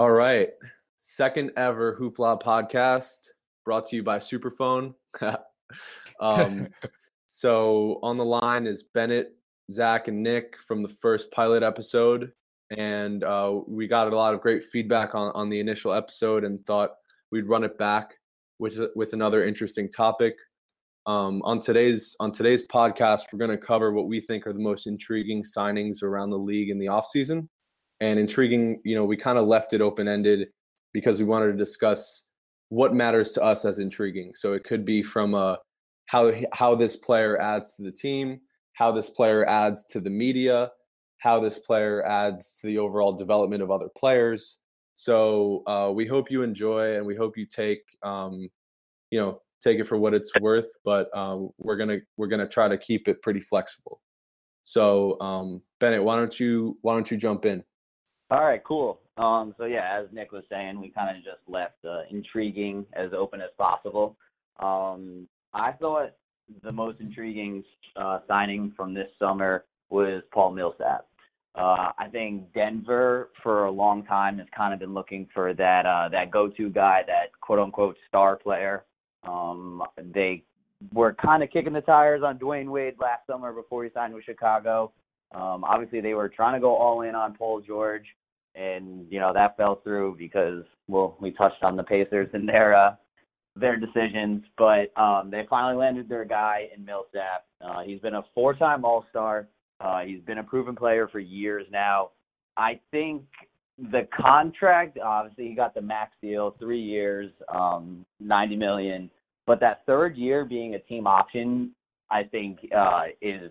All right. Second ever Hoopla podcast brought to you by Superphone. um, so on the line is Bennett, Zach, and Nick from the first pilot episode. And uh, we got a lot of great feedback on, on the initial episode and thought we'd run it back with with another interesting topic. Um, on today's on today's podcast, we're going to cover what we think are the most intriguing signings around the league in the offseason and intriguing you know we kind of left it open ended because we wanted to discuss what matters to us as intriguing. So it could be from uh, how how this player adds to the team how this player adds to the media how this player adds to the overall development of other players. So uh, we hope you enjoy and we hope you take um, you know take it for what it's worth but um, we're gonna we're gonna try to keep it pretty flexible. So um, bennett why don't you why don't you jump in all right, cool. Um, so yeah, as Nick was saying, we kind of just left uh, intriguing as open as possible. Um, I thought the most intriguing uh, signing from this summer was Paul Millsap. Uh, I think Denver for a long time has kind of been looking for that uh, that go-to guy, that quote-unquote star player. Um, they were kind of kicking the tires on Dwyane Wade last summer before he signed with Chicago. Um, obviously, they were trying to go all in on Paul George and you know that fell through because well we touched on the Pacers and their uh, their decisions, but um, they finally landed their guy in Millsap. Uh, he's been a four-time All-Star. Uh, he's been a proven player for years now. I think the contract, obviously, he got the max deal, three years, um, ninety million. But that third year being a team option, I think, uh, is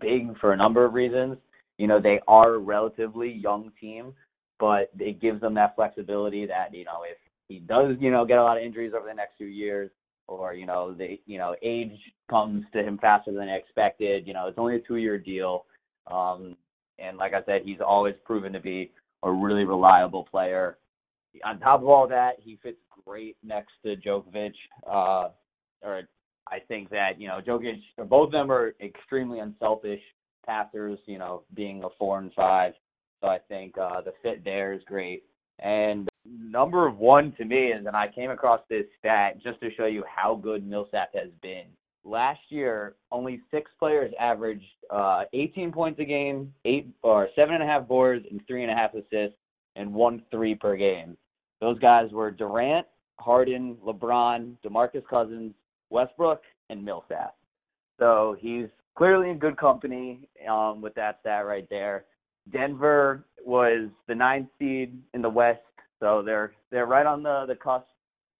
big for a number of reasons. You know, they are a relatively young team, but it gives them that flexibility that, you know, if he does, you know, get a lot of injuries over the next few years, or, you know, the you know, age comes to him faster than expected, you know, it's only a two year deal. Um and like I said, he's always proven to be a really reliable player. On top of all that, he fits great next to Djokovic. Uh, or I think that you know Jokic, both of them are extremely unselfish passers, you know, being a four and five. So I think uh, the fit there is great. And number one to me is, and I came across this stat just to show you how good Millsap has been. Last year, only six players averaged uh, 18 points a game, eight or seven and a half boards, and three and a half assists, and one three per game. Those guys were Durant, Harden, LeBron, DeMarcus Cousins, Westbrook, and Millsap. So he's clearly in good company um, with that stat right there. Denver was the ninth seed in the West, so they're they're right on the the cusp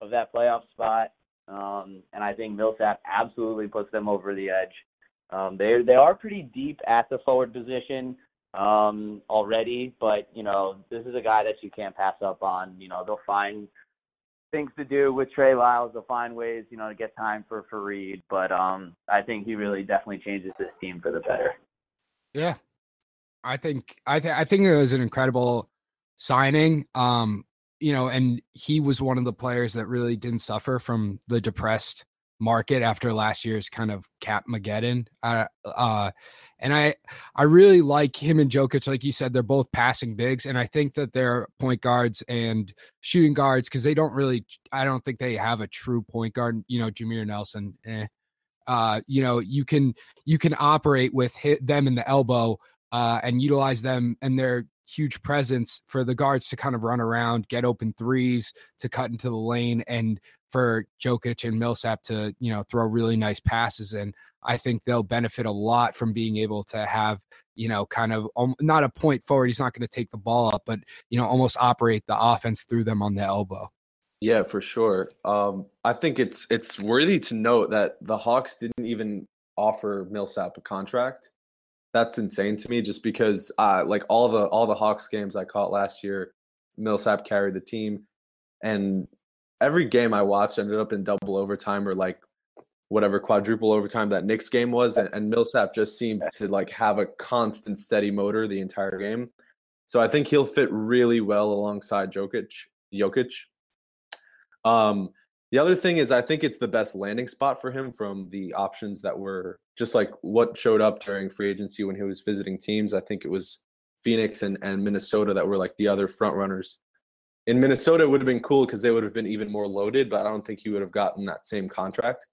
of that playoff spot. Um, and I think Millsap absolutely puts them over the edge. Um, they they are pretty deep at the forward position um, already, but you know this is a guy that you can't pass up on. You know they'll find things to do with Trey Lyles. They'll find ways, you know, to get time for Faried. But um, I think he really definitely changes this team for the better. Yeah, I think I think I think it was an incredible signing. Um, you know, and he was one of the players that really didn't suffer from the depressed market after last year's kind of cap Mageddon. Uh, uh, and I I really like him and Jokic. Like you said, they're both passing bigs, and I think that they're point guards and shooting guards because they don't really. I don't think they have a true point guard. You know, Jameer Nelson. Eh. Uh, you know, you can you can operate with hit them in the elbow uh, and utilize them and their huge presence for the guards to kind of run around, get open threes, to cut into the lane, and for Jokic and Millsap to, you know, throw really nice passes. And I think they'll benefit a lot from being able to have, you know, kind of um, not a point forward. He's not going to take the ball up, but, you know, almost operate the offense through them on the elbow. Yeah, for sure. Um, I think it's it's worthy to note that the Hawks didn't even offer Millsap a contract. That's insane to me, just because uh, like all the all the Hawks games I caught last year, Millsap carried the team, and every game I watched ended up in double overtime or like whatever quadruple overtime that Knicks game was, and, and Millsap just seemed to like have a constant steady motor the entire game. So I think he'll fit really well alongside Jokic. Jokic. Um, the other thing is, I think it's the best landing spot for him from the options that were just like what showed up during free agency when he was visiting teams. I think it was Phoenix and, and Minnesota that were like the other front runners in Minnesota, it would have been cool because they would have been even more loaded, but I don't think he would have gotten that same contract.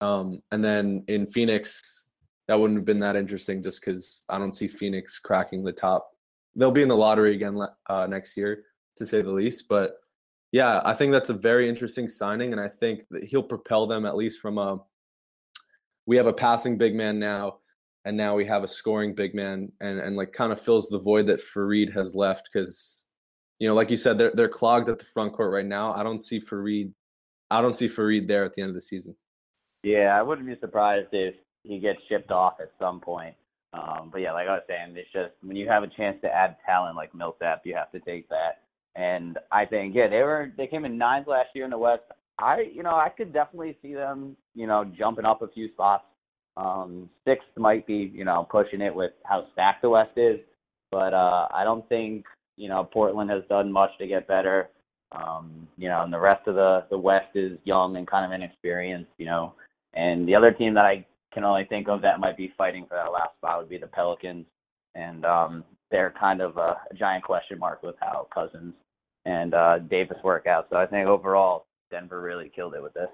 Um, and then in Phoenix, that wouldn't have been that interesting just because I don't see Phoenix cracking the top. They'll be in the lottery again uh, next year, to say the least. But yeah, I think that's a very interesting signing, and I think that he'll propel them at least from a. We have a passing big man now, and now we have a scoring big man, and and like kind of fills the void that Faried has left because, you know, like you said, they're they're clogged at the front court right now. I don't see Faried, I don't see Faried there at the end of the season. Yeah, I wouldn't be surprised if he gets shipped off at some point. Um, but yeah, like I was saying, it's just when you have a chance to add talent like Millsap, you have to take that. And I think yeah, they were they came in ninth last year in the West. I you know I could definitely see them you know jumping up a few spots. Um, sixth might be you know pushing it with how stacked the West is, but uh, I don't think you know Portland has done much to get better. Um, you know, and the rest of the the West is young and kind of inexperienced. You know, and the other team that I can only think of that might be fighting for that last spot would be the Pelicans, and um, they're kind of a, a giant question mark with how Cousins and uh, Davis work out. So I think overall, Denver really killed it with this.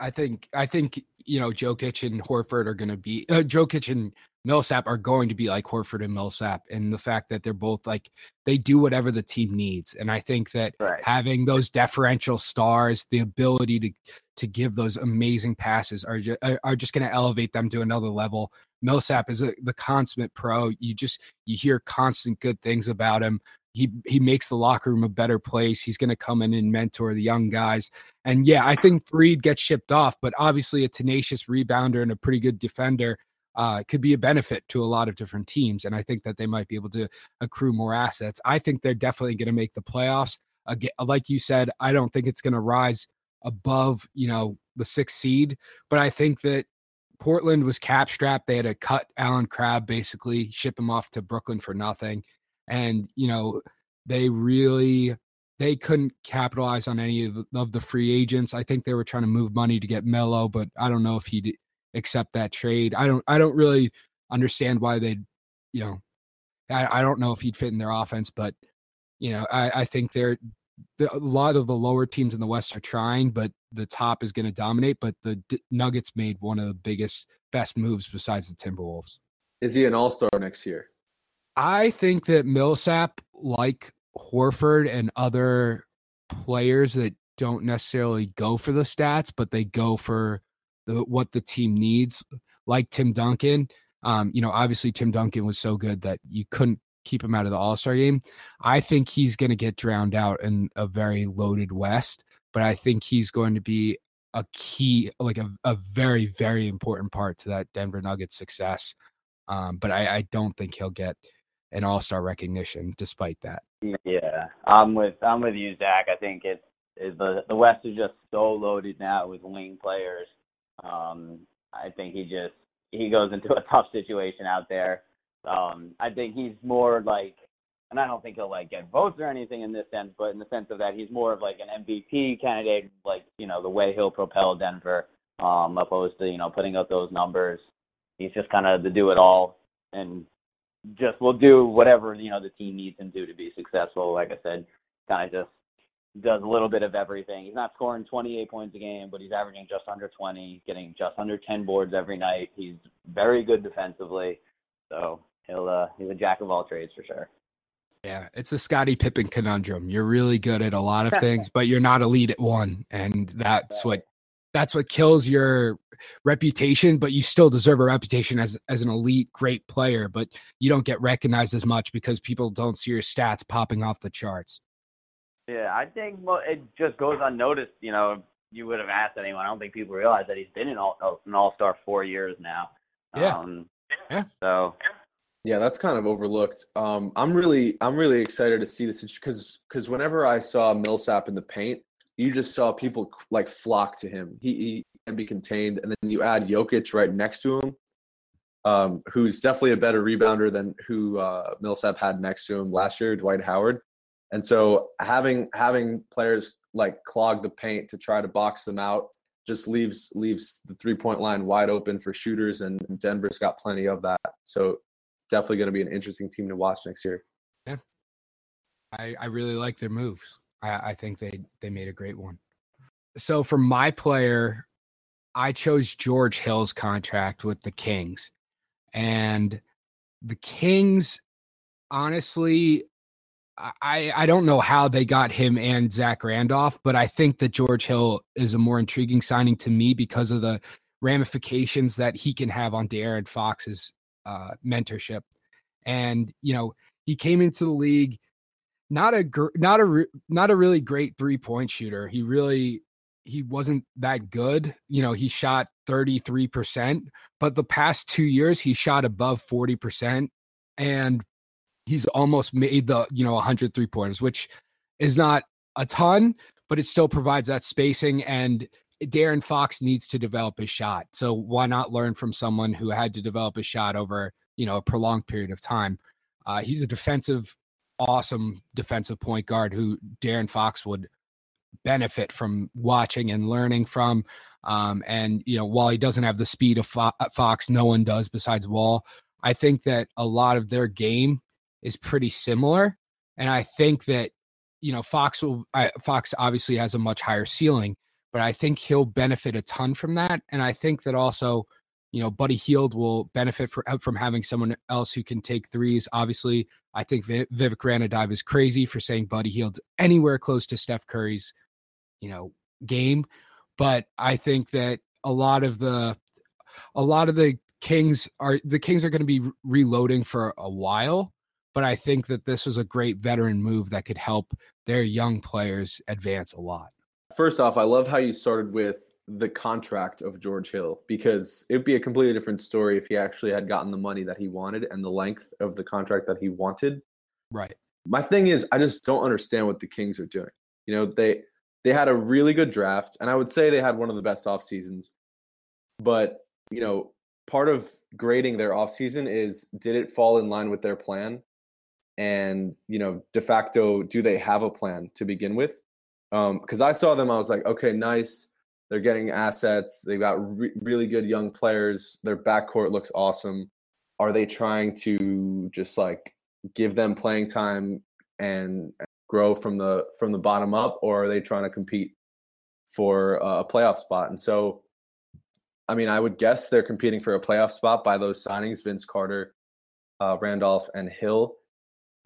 I think I think you know Jokic and Horford are going to be uh, Jokic and Millsap are going to be like Horford and Millsap, and the fact that they're both like they do whatever the team needs, and I think that right. having those deferential stars, the ability to to give those amazing passes are just, are just going to elevate them to another level. Millsap is a, the consummate pro. You just you hear constant good things about him he he makes the locker room a better place. He's going to come in and mentor the young guys. And yeah, I think Faried gets shipped off, but obviously a tenacious rebounder and a pretty good defender uh, could be a benefit to a lot of different teams. And I think that they might be able to accrue more assets. I think they're definitely going to make the playoffs. Again, like you said, I don't think it's going to rise above you know the sixth seed, but I think that Portland was cap strapped. They had to cut Allen Crabbe basically, ship him off to Brooklyn for nothing and you know they really they couldn't capitalize on any of the, of the free agents. I think they were trying to move money to get Melo, but I don't know if he'd accept that trade. I don't I don't really understand why they'd you know I, I don't know if he'd fit in their offense, but you know I, I think they're the, a lot of the lower teams in the West are trying, but the top is going to dominate. But the D- Nuggets made one of the biggest, best moves besides the Timberwolves. Is he an All Star next year? I think that Millsap, like Horford and other players that don't necessarily go for the stats, but they go for the what the team needs, like Tim Duncan. Um, you know, obviously Tim Duncan was so good that you couldn't keep him out of the All Star game. I think he's going to get drowned out in a very loaded West, but I think he's going to be a key, like a, a very, very important part to that Denver Nuggets success. Um, but I, I don't think he'll get an all star recognition despite that. Yeah, I'm with I'm with you, Zach. I think it's, it's the the West is just so loaded now with wing players. Um, I think he just he goes into a tough situation out there. Um, I think he's more like, and I don't think he'll like get votes or anything in this sense, but in the sense of that he's more of like an MVP candidate, like you know the way he'll propel Denver, um, opposed to you know putting up those numbers. He's just kind of the do it all, and just will do whatever you know the team needs him to do to be successful. Like I said, kind of just does a little bit of everything. He's not scoring 28 points a game, but he's averaging just under 20, getting just under 10 boards every night. He's very good defensively, so he'll uh, he's a jack of all trades for sure. Yeah, it's a Scottie Pippen conundrum. You're really good at a lot of things, but you're not elite at one, and that's what that's what kills your reputation, but you still deserve a reputation as as an elite, great player, but you don't get recognized as much because people don't see your stats popping off the charts. Yeah, I think it just goes unnoticed. You know, you would have asked anyone. I don't think people realize that he's been an all an all star four years now. Yeah. Um, yeah. So. Yeah, that's kind of overlooked. Um, I'm really, I'm really excited to see this because, because whenever I saw Millsap in the paint, you just saw people like flock to him. He, he can be contained, and then you add Jokic right next to him, um, who's definitely a better rebounder than who uh, Millsap had next to him last year, Dwight Howard. And so having having players like clog the paint to try to box them out just leaves leaves the three point line wide open for shooters, and Denver's got plenty of that. So definitely going to be an interesting team to watch next year. Yeah. I, I really like their moves. I, I think they they made a great one. So for my player, I chose George Hill's contract with the Kings. And the Kings, honestly, I, I don't know how they got him and Zach Randolph, but I think that George Hill is a more intriguing signing to me because of the ramifications that he can have on De'Aaron Fox's uh, mentorship. And you know, he came into the league not a gr- not a not a really great three point shooter. He really he wasn't that good. You know, he shot 33%, but the past 2 years he shot above 40% and he's almost made the, you know, 103 pointers, which is not a ton, but it still provides that spacing and De'Aaron Fox needs to develop his shot. So why not learn from someone who had to develop his shot over, you know, a prolonged period of time? Uh, he's a defensive, awesome defensive point guard who De'Aaron Fox would benefit from watching and learning from. Um, and you know, while he doesn't have the speed of Fo- Fox, no one does besides Wall. I think that a lot of their game is pretty similar, and I think that you know Fox will uh, Fox obviously has a much higher ceiling, but I think he'll benefit a ton from that. And I think that also, you know, Buddy Hield will benefit for, from having someone else who can take threes. Obviously, I think Vivek Ranadive is crazy for saying Buddy Hield's anywhere close to Steph Curry's you know game but i think that a lot of the a lot of the kings are the kings are going to be reloading for a while but i think that this was a great veteran move that could help their young players advance a lot. First off i love how you started with the contract of george hill because it'd be a completely different story if he actually had gotten the money that he wanted and the length of the contract that he wanted. Right. My thing is i just don't understand what the kings are doing. You know they they had a really good draft, and I would say they had one of the best off seasons. But you know, part of grading their off season is did it fall in line with their plan, and you know, de facto, do they have a plan to begin with? Because um, I saw them, I was like, okay, nice. They're getting assets. They've got re- really good young players. Their backcourt looks awesome. Are they trying to just like give them playing time and grow from the from the bottom up, or are they trying to compete for a playoff spot? And so, I mean, I would guess they're competing for a playoff spot by those signings: Vince Carter, uh, Randolph, and Hill.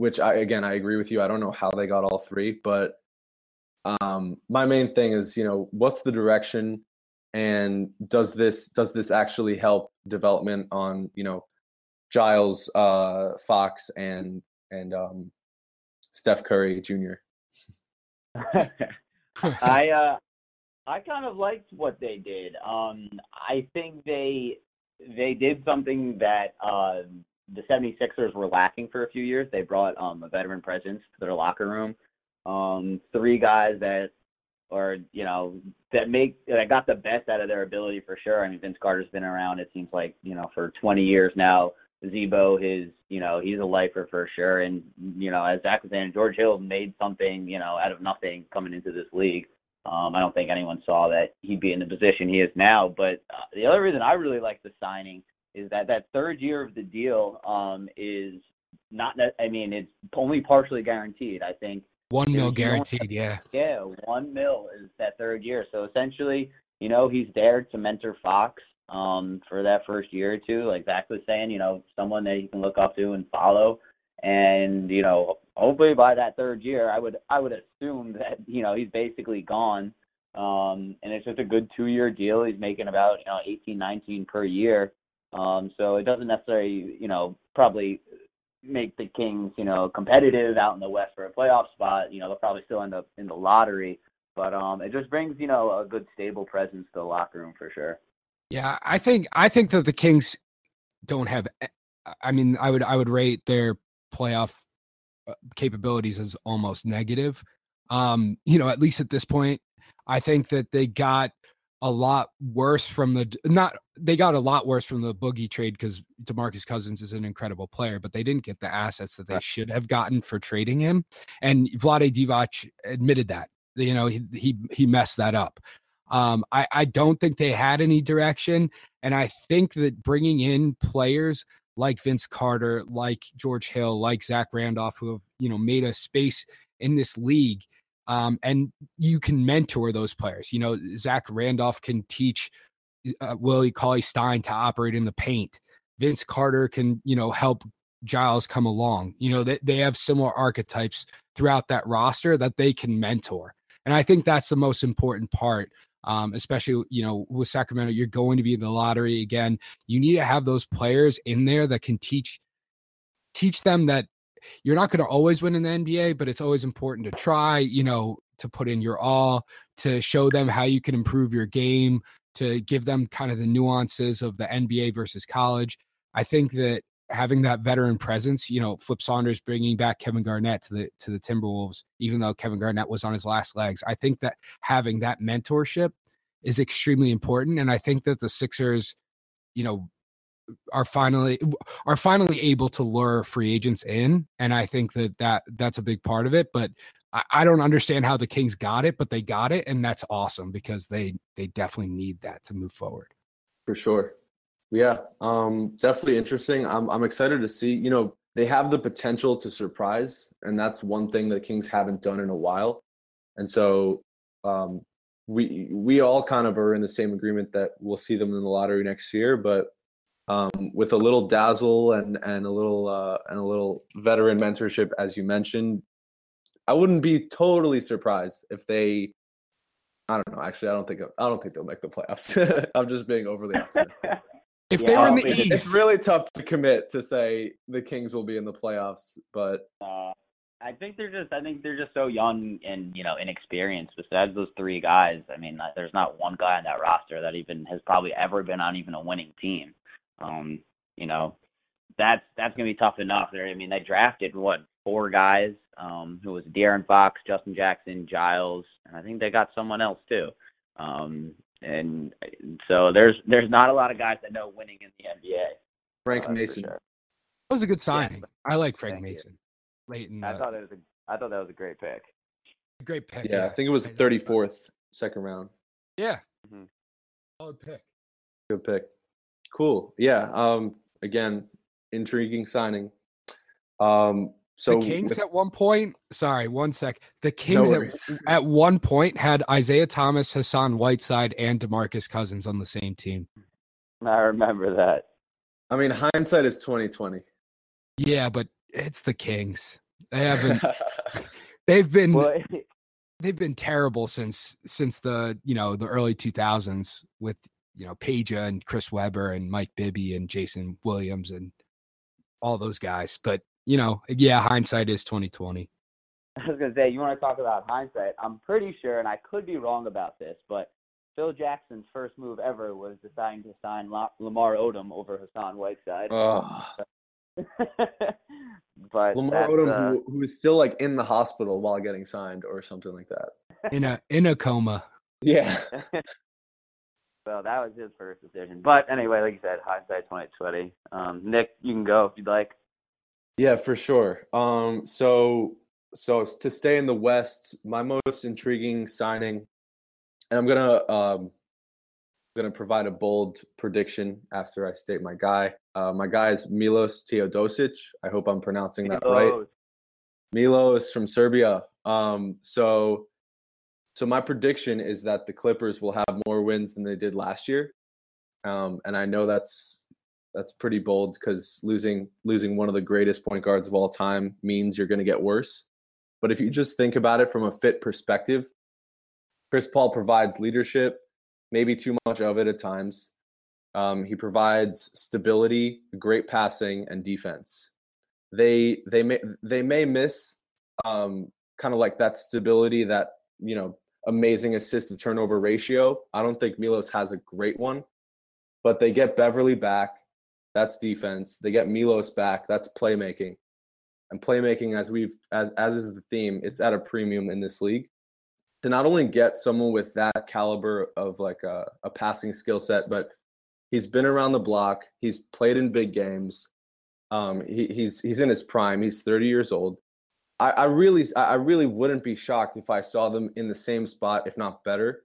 Which I again, I agree with you. I don't know how they got all three, but um, my main thing is, you know, what's the direction, and does this does this actually help development on you know Giles, uh, Fox, and and um, Steph Curry Jr. I uh I kind of liked what they did. Um I think they they did something that uh the 76ers were lacking for a few years. They brought um a veteran presence to their locker room. Um three guys that or you know that make that got the best out of their ability for sure. I mean Vince Carter's been around it seems like, you know, for 20 years now. Z-Bo, his, you know, he's a lifer for sure. And, you know, as Zach was saying, George Hill made something, you know, out of nothing coming into this league. Um, I don't think anyone saw that he'd be in the position he is now. But uh, the other reason I really like the signing is that that third year of the deal um, is not, I mean, it's only partially guaranteed. I think one mil guaranteed, yeah. Yeah, one mil is that third year. So essentially, you know, he's there to mentor Fox um, for that first year or two. Like Zach was saying, you know, someone that you can look up to and follow. And you know, hopefully by that third year, I would I would assume that you know he's basically gone. Um, and it's just a good two-year deal. He's making about you know 18, 19 per year. Um, so it doesn't necessarily you know probably make the Kings you know competitive out in the West for a playoff spot. You know they'll probably still end up in the lottery. But um, it just brings you know a good stable presence to the locker room for sure. Yeah, I think I think that the Kings don't have. I mean, I would I would rate their playoff uh, capabilities as almost negative. Um, you know, at least at this point, I think that they got a lot worse from the not they got a lot worse from the boogie trade because Demarcus Cousins is an incredible player, but they didn't get the assets that they should have gotten for trading him. And Vlade Divac admitted that. You know, he he he messed that up. Um, I, I don't think they had any direction. And I think that bringing in players like Vince Carter, like George Hill, like Zach Randolph, who have you know made a space in this league. Um, and you can mentor those players. You know, Zach Randolph can teach uh, Willie Cauley Stein to operate in the paint. Vince Carter can, you know, help Giles come along. You know, they, they have similar archetypes throughout that roster that they can mentor. And I think that's the most important part um, especially you know with Sacramento, you're going to be in the lottery again. You need to have those players in there that can teach teach them that you're not going to always win in the NBA, but it's always important to try. You know, to put in your all, to show them how you can improve your game, to give them kind of the nuances of the NBA versus college. I think that having that veteran presence, you know, Flip Saunders bringing back Kevin Garnett to the to the Timberwolves, even though Kevin Garnett was on his last legs. I think that having that mentorship is extremely important, and I think that the Sixers, you know, are finally are finally able to lure free agents in, and I think that that that's a big part of it. But I, I don't understand how the Kings got it, but they got it, and that's awesome because they they definitely need that to move forward. For sure. Yeah, um, definitely interesting. I'm I'm excited to see. You know, they have the potential to surprise, and that's one thing the Kings haven't done in a while. And so, um, we we all kind of are in the same agreement that we'll see them in the lottery next year. But um, with a little dazzle and and a little uh, and a little veteran mentorship, as you mentioned, I wouldn't be totally surprised if they. I don't know. Actually, I don't think I don't think they'll make the playoffs. I'm just being overly optimistic. If yeah, they were in the East, it's really tough to commit to say the Kings will be in the playoffs. But uh, I think they're just, I think they're just so young and you know inexperienced. Besides those three guys, I mean, there's not one guy on that roster that even has probably ever been on even a winning team. Um, you know, that's that's gonna be tough enough. There, I mean, they drafted what four guys, um, who was De'Aaron Fox, Justin Jackson, Giles, and I think they got someone else too. Um, and so there's there's not a lot of guys that know winning in the NBA. Frank uh, Mason. Sure. That was a good signing. Yeah, I like Frank Mason. You. Late in the, I thought it was a I thought that was a great pick. Great pick. Yeah, yeah. I think it was thirty fourth, second round. Yeah. Mm-hmm. Solid pick. Good pick. Cool. Yeah. Um. Again, intriguing signing. Um. So the Kings at one point, sorry, one sec. The Kings no at, at one point had Isaiah Thomas, Hassan Whiteside, and Demarcus Cousins on the same team. I remember that. I mean, hindsight is twenty twenty. Yeah, but it's the Kings. They haven't. they've been. Well, they've been terrible since since the you know the early two thousands with you know Peja and Chris Webber and Mike Bibby and Jason Williams and all those guys. But you know, yeah, hindsight is twenty twenty. I was gonna say, you want to talk about hindsight? I'm pretty sure, and I could be wrong about this, but Phil Jackson's first move ever was deciding to sign Lamar Odom over Hassan Whiteside. Oh. but Lamar Odom, uh, who, who is still like in the hospital while getting signed, or something like that. In a in a coma. Yeah. so that was his first decision. But anyway, like you said, hindsight twenty twenty. Um, Nick, you can go if you'd like. Yeah, for sure. Um, so so to stay in the West, my most intriguing signing, and I'm gonna um, gonna provide a bold prediction after I state my guy. Uh, my guy is Milos Teodosic. I hope I'm pronouncing that Milos. right. Milos from Serbia. Um, so so my prediction is that the Clippers will have more wins than they did last year. Um, and I know that's that's pretty bold because losing losing one of the greatest point guards of all time means you're going to get worse. But if you just think about it from a fit perspective, Chris Paul provides leadership, maybe too much of it at times. Um, he provides stability, great passing, and defense. They they may they may miss um, kind of like that stability, that you know amazing assist to turnover ratio. I don't think Milos has a great one, but they get Beverly back. That's defense. They get Milos back. That's playmaking. And playmaking, as we've as as is the theme, it's at a premium in this league. To not only get someone with that caliber of like a, a passing skill set, but he's been around the block. He's played in big games. Um, he, he's he's in his prime. He's 30 years old. I, I really I really wouldn't be shocked if I saw them in the same spot, if not better,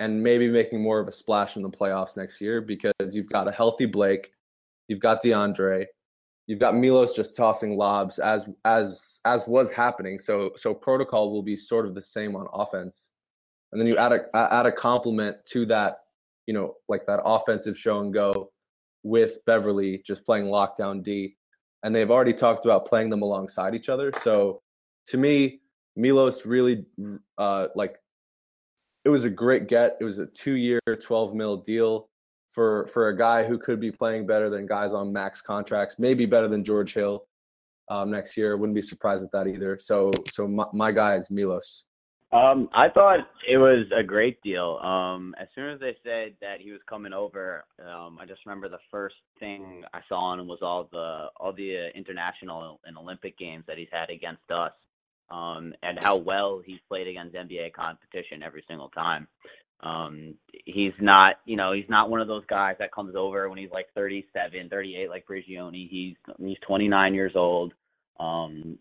and maybe making more of a splash in the playoffs next year because you've got a healthy Blake, You've got DeAndre. You've got Milos just tossing lobs as as as was happening. So so protocol will be sort of the same on offense. And then you add a add a complement to that, you know, like that offensive show and go with Beverly just playing lockdown D. And they've already talked about playing them alongside each other. So to me, Milos really uh like it was a great get. It was a two year, 12 mil deal for for a guy who could be playing better than guys on max contracts, maybe better than George Hill um, next year. Wouldn't be surprised at that either. So so my, my guy is Milos. Um, I thought it was a great deal. Um, as soon as they said that he was coming over, um, I just remember the first thing I saw on him was all the all the uh, international and Olympic games that he's had against us, um, and how well he's played against NBA competition every single time. Um, he's not, you know, he's not one of those guys that comes over when he's like 37, 38, like Prigioni. He's he's 29 years old. Um,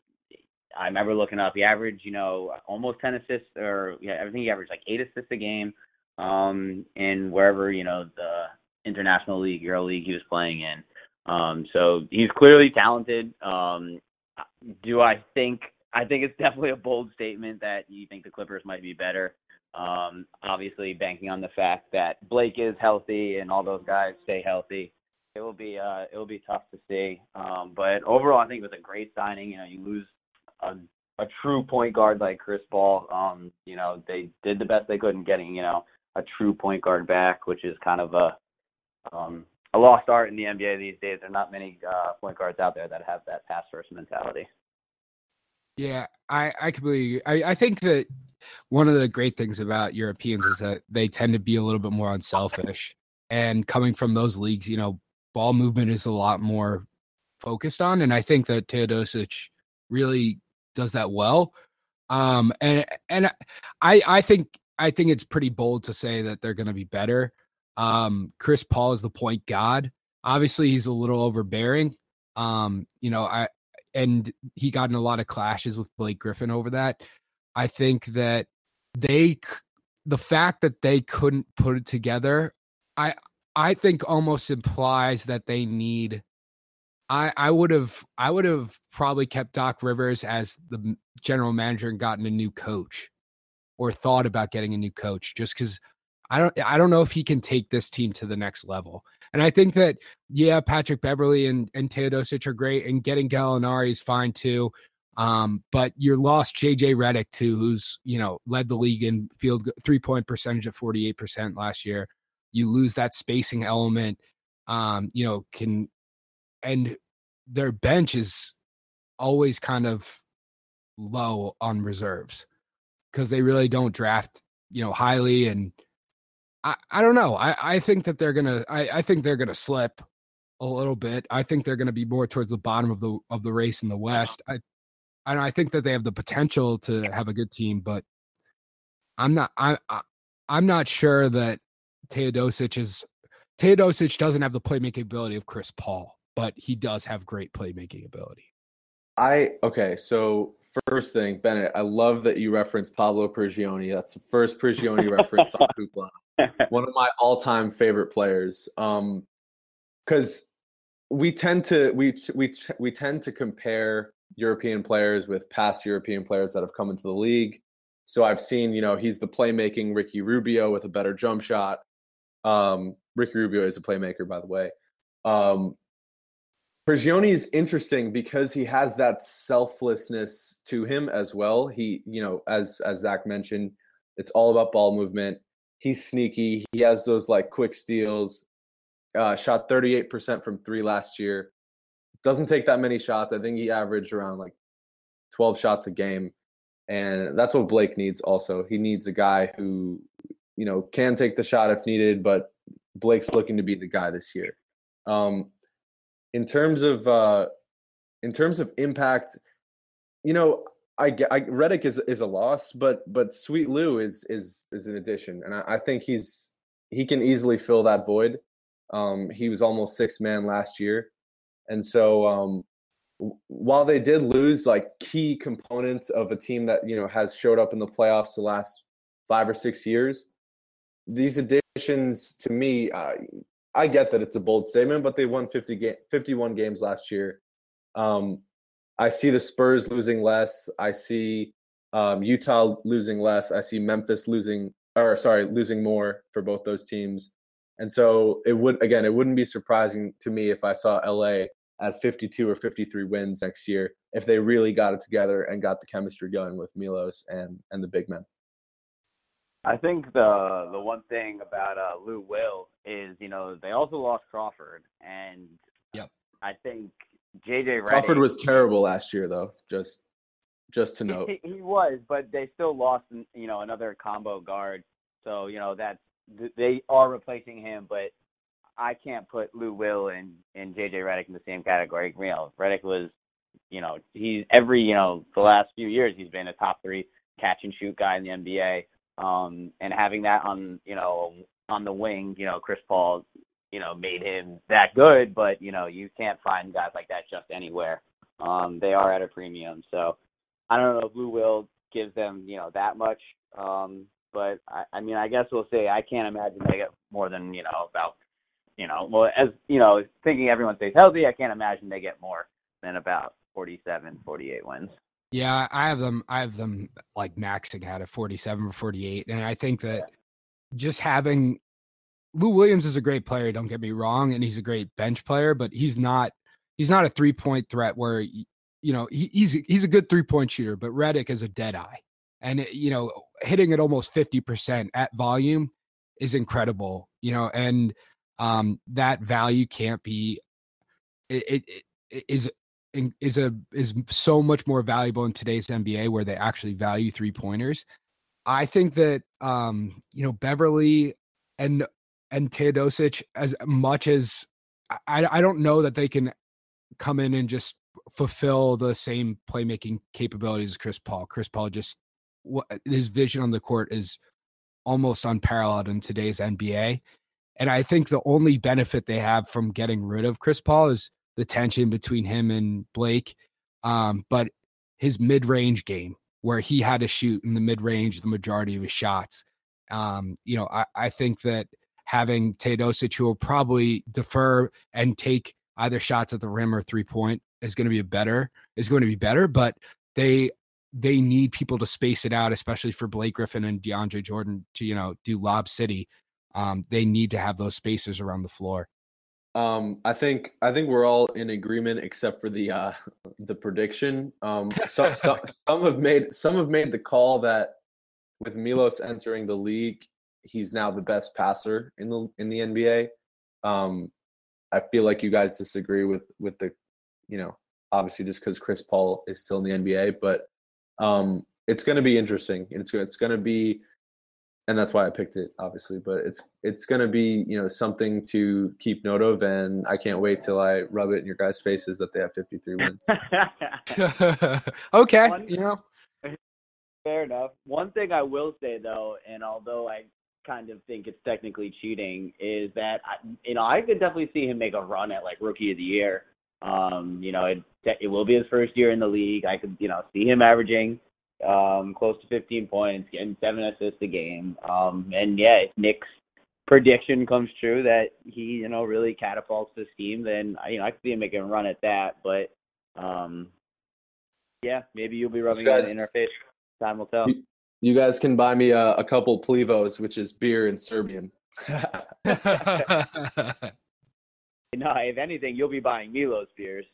I remember looking up. He averaged, you know, almost 10 assists, or yeah, I think he averaged like eight assists a game. Um, in wherever you know the international league, Euro league he was playing in. Um, so he's clearly talented. Um, do I think? I think it's definitely a bold statement that you think the Clippers might be better. Um, obviously, banking on the fact that Blake is healthy and all those guys stay healthy, it will be uh, it will be tough to see. Um, but overall, I think it was a great signing. You know, you lose a, a true point guard like Chris Paul. Um, you know, they did the best they could in getting you know a true point guard back, which is kind of a um, a lost art in the NBA these days. There are not many uh, point guards out there that have that pass first mentality. Yeah, I I completely. I I think that one of the great things about Europeans is that they tend to be a little bit more unselfish. And coming from those leagues, you know, ball movement is a lot more focused on. And I think that Teodosic really does that well. Um, and and I I think I think it's pretty bold to say that they're going to be better. Um, Chris Paul is the point god. Obviously, he's a little overbearing. Um, you know, I and he got in a lot of clashes with Blake Griffin over that. I think that they the fact that they couldn't put it together, I I think almost implies that they need I I would have I would have probably kept Doc Rivers as the general manager and gotten a new coach or thought about getting a new coach just cuz I don't I don't know if he can take this team to the next level. And I think that yeah, Patrick Beverly and and Teodosic are great and getting Gallinari is fine too. Um, but you lost JJ Redick too, who's you know led the league in field three point percentage at 48% last year. You lose that spacing element. Um, you know, can and their bench is always kind of low on reserves because they really don't draft, you know, highly and I, I don't know. I, I think that they're gonna I, I think they're gonna slip a little bit. I think they're gonna be more towards the bottom of the of the race in the West. I I, I think that they have the potential to have a good team, but I'm not. I, I I'm not sure that Teodosic is. Teodosic doesn't have the playmaking ability of Chris Paul, but he does have great playmaking ability. I okay. So first thing, Bennett, I love that you referenced Pablo Prigioni. That's the first Prigioni reference on Hoopla. One of my all-time favorite players. Um, because we tend to we we we tend to compare European players with past European players that have come into the league. So I've seen, you know, he's the playmaking Ricky Rubio with a better jump shot. Um, Ricky Rubio is a playmaker, by the way. Um, Prigioni is interesting because he has that selflessness to him as well. He, you know, as as Zach mentioned, it's all about ball movement. He's sneaky. He has those like quick steals. Uh, shot 38% from three last year doesn't take that many shots. I think he averaged around like 12 shots a game. And that's what Blake needs also. He needs a guy who, you know, can take the shot if needed, but Blake's looking to be the guy this year. Um, in terms of uh, in terms of impact, you know, I I, Redick is is a loss, but but Sweet Lou is is is an addition, and I, I think he's he can easily fill that void. Um, he was almost six man last year, and so um, while they did lose like key components of a team that you know has showed up in the playoffs the last five or six years, these additions to me, uh, I get that it's a bold statement, but they won 50 ga- 51 games last year. Um, I see the Spurs losing less. I see um, Utah losing less. I see Memphis losing, or sorry, losing more for both those teams. And so it would again, it wouldn't be surprising to me if I saw LA at 52 or 53 wins next year if they really got it together and got the chemistry going with Milos and and the big men. I think the the one thing about uh, Lou Will is you know they also lost Crawford, and yep. I think JJ Crawford was terrible last year, though. Just just to note, he, he was, but they still lost you know another combo guard, so you know that they are replacing him, but I can't put Lou Will and and JJ Redick in the same category. You know, Redick was, you know, he's every you know the last few years he's been a top three catch and shoot guy in the NBA. Um, and having that on, you know, on the wing, you know, Chris Paul, you know, made him that good, but you know, you can't find guys like that just anywhere. Um, they are at a premium, so I don't know if Lou Will gives them, you know, that much. Um, but I, I mean, I guess we'll see. I can't imagine they get more than you know about, you know, well as you know, thinking everyone stays healthy, I can't imagine they get more than about 47, 48 wins. Yeah, I have them. I have them like maxing out at 47 or 48. And I think that just having Lou Williams is a great player, don't get me wrong, and he's a great bench player, but he's not he's not a three-point threat where you know, he, he's he's a good three-point shooter, but Redick is a dead eye. And you know, hitting at almost 50% at volume is incredible, you know, and um that value can't be it, it, it is is a is so much more valuable in today's NBA where they actually value three pointers. I think that um, you know Beverly and and Teodosic as much as I I don't know that they can come in and just fulfill the same playmaking capabilities as Chris Paul. Chris Paul just what his vision on the court is almost unparalleled in today's NBA. And I think the only benefit they have from getting rid of Chris Paul is the tension between him and Blake. Um, but his mid range game, where he had to shoot in the mid range the majority of his shots, um, you know, I, I think that having Teodosic who will probably defer and take either shots at the rim or three point is going to be a better is going to be better. But they they need people to space it out, especially for Blake Griffin and DeAndre Jordan to you know do Lob City. Um, they need to have those spacers around the floor. Um, I think I think we're all in agreement except for the uh, the prediction. Um, some, some some have made some have made the call that with Milos entering the league, he's now the best passer in the in the NBA. Um, I feel like you guys disagree with with the, you know, obviously just because Chris Paul is still in the NBA, but um, it's going to be interesting. It's it's going to be and that's why I picked it, obviously. But it's it's gonna be you know something to keep note of, and I can't wait till I rub it in your guys' faces that they have 53 wins. okay, One, you know, fair enough. One thing I will say though, and although I kind of think it's technically cheating, is that I, you know I could definitely see him make a run at like rookie of the year. Um, you know, it it will be his first year in the league. I could you know see him averaging um, close to 15 points, getting seven assists a game. Um, and yeah, if Nick's prediction comes true that he, you know, really catapults this team, then you know I could see him making a run at that. But um, yeah, maybe you'll be rubbing guys, on the interface. Time will tell. You, you guys can buy me a, a couple plivos, which is beer in Serbian. no, if anything, you'll be buying Milos beers.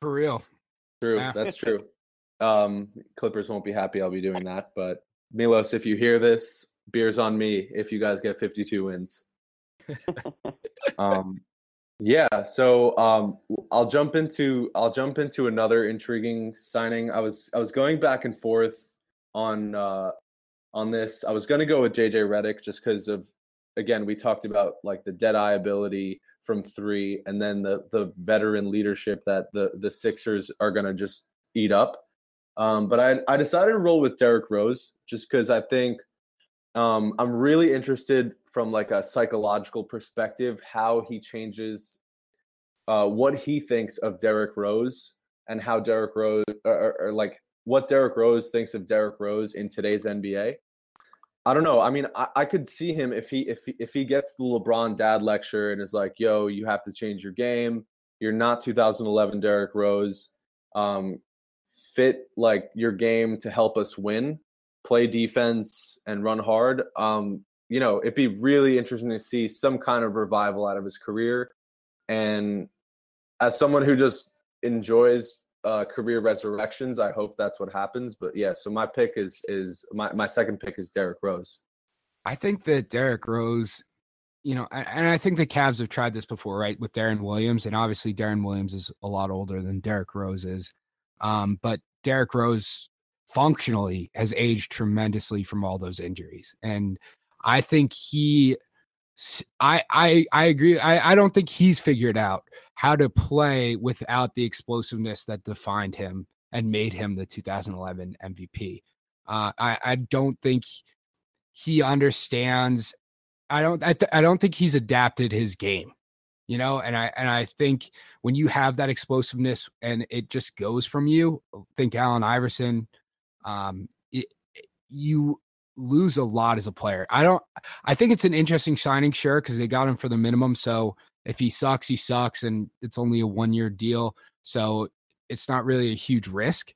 For real. True, yeah. that's true. Um, Clippers won't be happy I'll be doing that, but Milos, if you hear this, beers on me if you guys get 52 wins. um, yeah, so um, I'll jump into I'll jump into another intriguing signing. I was I was going back and forth on uh, on this. I was going to go with JJ Redick just because of again we talked about like the dead eye ability from three, and then the the veteran leadership that the the Sixers are going to just eat up. Um, but I, I decided to roll with Derrick Rose just because I think um, I'm really interested from like a psychological perspective how he changes uh, what he thinks of Derrick Rose and how Derrick Rose or, or, like what Derrick Rose thinks of Derrick Rose in today's NBA. I don't know. I mean, I, I could see him if he if he, if he gets the LeBron dad lecture and is like, "Yo, you have to change your game. You're not 2011 Derrick Rose. Um, fit like your game to help us win. Play defense and run hard." Um, you know, it'd be really interesting to see some kind of revival out of his career. And as someone who just enjoys uh, career resurrections. I hope that's what happens. But yeah, so my pick is is my my second pick is Derrick Rose. I think that Derrick Rose, you know, and I think the Cavs have tried this before, right? With Deron Williams, and obviously Deron Williams is a lot older than Derrick Rose is, um, but Derrick Rose functionally has aged tremendously from all those injuries, and I think he. I I I agree. I, I don't think he's figured out how to play without the explosiveness that defined him and made him the 2011 MVP. Uh, I, I don't think he understands. I don't. I, th- I don't think he's adapted his game. You know, and I and I think when you have that explosiveness and it just goes from you, think Allen Iverson, um, it, you lose a lot as a player. I don't. I think it's an interesting signing, sure, because they got him for the minimum. So if he sucks, he sucks, and it's only a one year deal. So it's not really a huge risk.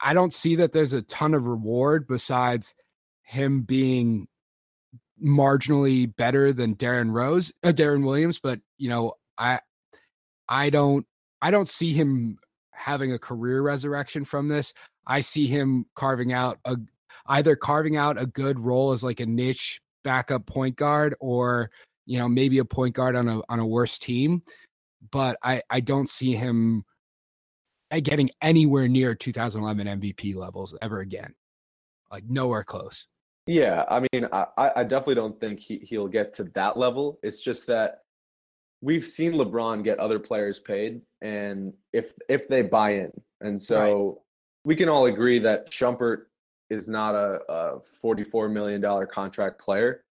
I don't see that there's a ton of reward besides him being marginally better than Darren Rose, uh, Deron Williams, but you know, I I don't I don't see him having a career resurrection from this. I see him carving out a either carving out a good role as like a niche backup point guard or you know, maybe a point guard on a on a worse team, but I I don't see him uh, getting anywhere near 2011 MVP levels ever again. Like nowhere close. Yeah, I mean, I, I definitely don't think he, he'll get to that level. It's just that we've seen LeBron get other players paid, and if if they buy in, and so right. we can all agree that Shumpert is not a, a forty-four million dollar contract player,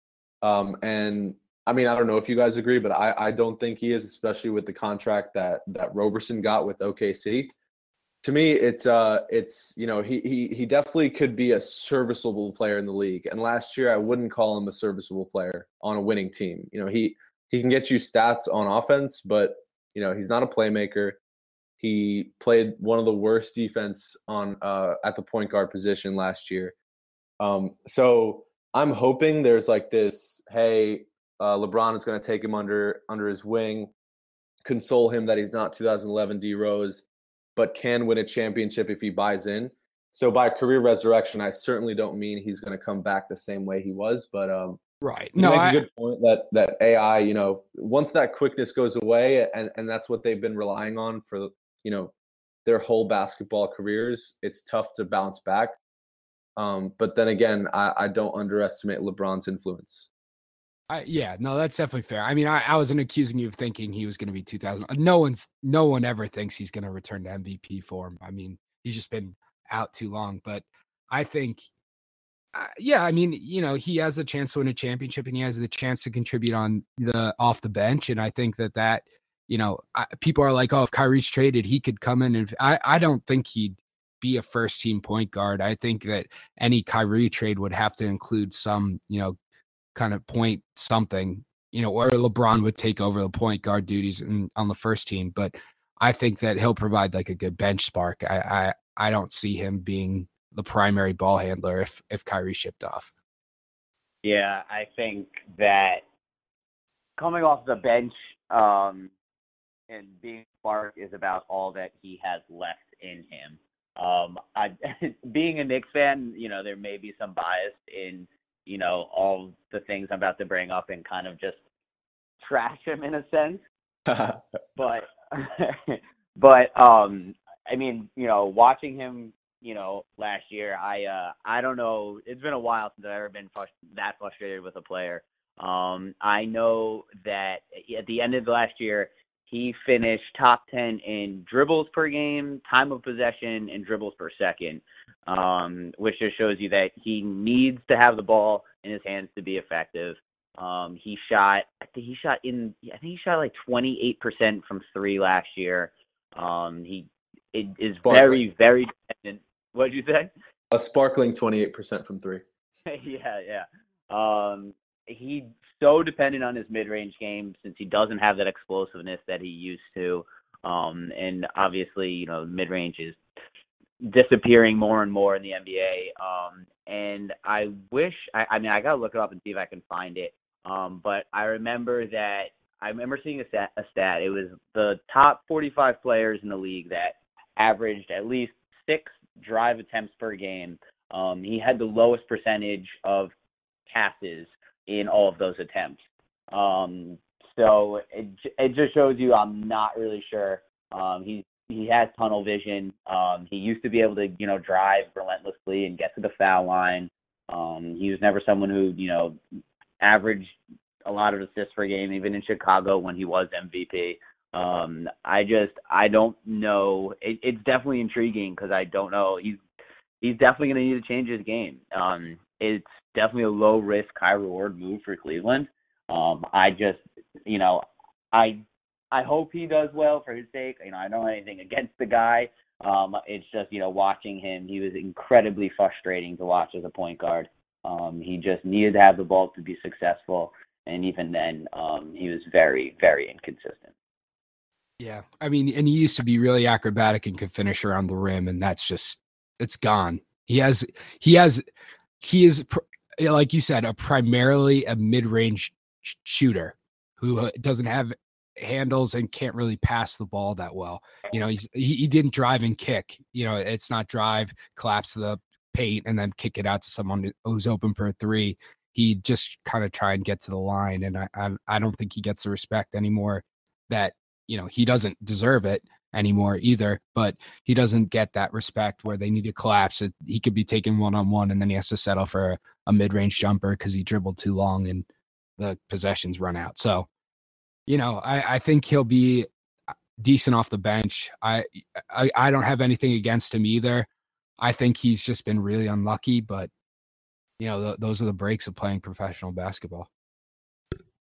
um, and I mean, I don't know if you guys agree, but I, I don't think he is, especially with the contract that that Roberson got with OKC. To me, it's uh, it's you know, he he he definitely could be a serviceable player in the league. And last year, I wouldn't call him a serviceable player on a winning team. You know, he he can get you stats on offense, but you know, he's not a playmaker. He played one of the worst defense on uh, at the point guard position last year. Um, so I'm hoping there's like this, hey, uh, LeBron is going to take him under under his wing, console him that he's not 2011 D Rose, but can win a championship if he buys in. So by career resurrection, I certainly don't mean he's going to come back the same way he was, but um, right. No, I, a good point that that AI, you know, once that quickness goes away, and and that's what they've been relying on for you know their whole basketball careers, it's tough to bounce back. Um, but then again, I, I don't underestimate LeBron's influence. I, yeah, no, that's definitely fair. I mean, I, I wasn't accusing you of thinking he was going to be 2000. No one's, no one ever thinks he's going to return to MVP form. I mean, he's just been out too long. But I think, uh, yeah, I mean, you know, he has a chance to win a championship and he has the chance to contribute on the off the bench. And I think that that, you know, I, people are like, oh, if Kyrie's traded, he could come in and I, I don't think he'd be a first team point guard. I think that any Kyrie trade would have to include some, you know, kind of point something, you know, or LeBron would take over the point guard duties in, on the first team. But I think that he'll provide like a good bench spark. I I, I don't see him being the primary ball handler if if Kyrie shipped off. Yeah, I think that coming off the bench um, and being spark is about all that he has left in him. Um, I, being a Knicks fan, you know, there may be some bias in you know, all the things I'm about to bring up and kind of just trash him in a sense. but but um I mean, you know, watching him, you know, last year, I uh I don't know, it's been a while since I've ever been frust- that frustrated with a player. Um I know that at the end of the last year, he finished top 10 in dribbles per game, time of possession, and dribbles per second, um, which just shows you that he needs to have the ball in his hands to be effective. Um, he shot, I think he shot in, I think he shot like 28% from three last year. Um, he it is sparkling. very, very dependent. What did you say? A sparkling 28% from three. yeah, yeah. Um, he's so dependent on his mid-range game since he doesn't have that explosiveness that he used to. Um, and obviously, you know, mid-range is disappearing more and more in the NBA. Um, and I wish, I, I mean, I gotta look it up and see if I can find it. Um, but I remember that I remember seeing a stat, a stat. It was the top 45 players in the league that averaged at least six drive attempts per game. Um, he had the lowest percentage of passes in all of those attempts. Um, so it it just shows you I'm not really sure. Um, he's he has tunnel vision. Um, he used to be able to, you know, drive relentlessly and get to the foul line. Um, he was never someone who, you know, averaged a lot of assists per game, even in Chicago when he was MVP. Um, I just, I don't know. It, it's definitely intriguing because I don't know. He's, he's definitely going to need to change his game. Um, it's definitely a low risk, high reward move for Cleveland. Um, I just, you know, I I hope he does well for his sake. You know, I don't have anything against the guy. Um, it's just you know watching him, he was incredibly frustrating to watch as a point guard. Um, he just needed to have the ball to be successful, and even then, um, he was very very inconsistent. Yeah, I mean, and he used to be really acrobatic and could finish around the rim, and that's just it's gone. He has he has he is like you said a primarily a mid-range shooter who uh, doesn't have handles and can't really pass the ball that well. You know, he's he, he didn't drive and kick. You know, it's not drive, collapse the paint, and then kick it out to someone who's open for a three. He just kind of try and get to the line, and I, I I don't think he gets the respect anymore that you know he doesn't deserve it anymore either. But he doesn't get that respect where they need to collapse it. He could be taken one on one, and then he has to settle for a, a mid range jumper because he dribbled too long and the possessions run out. So you know, I, I think he'll be uh, decent off the bench. I, I I don't have anything against him either. I think he's just been really unlucky, but you know, th- those are the breaks of playing professional basketball.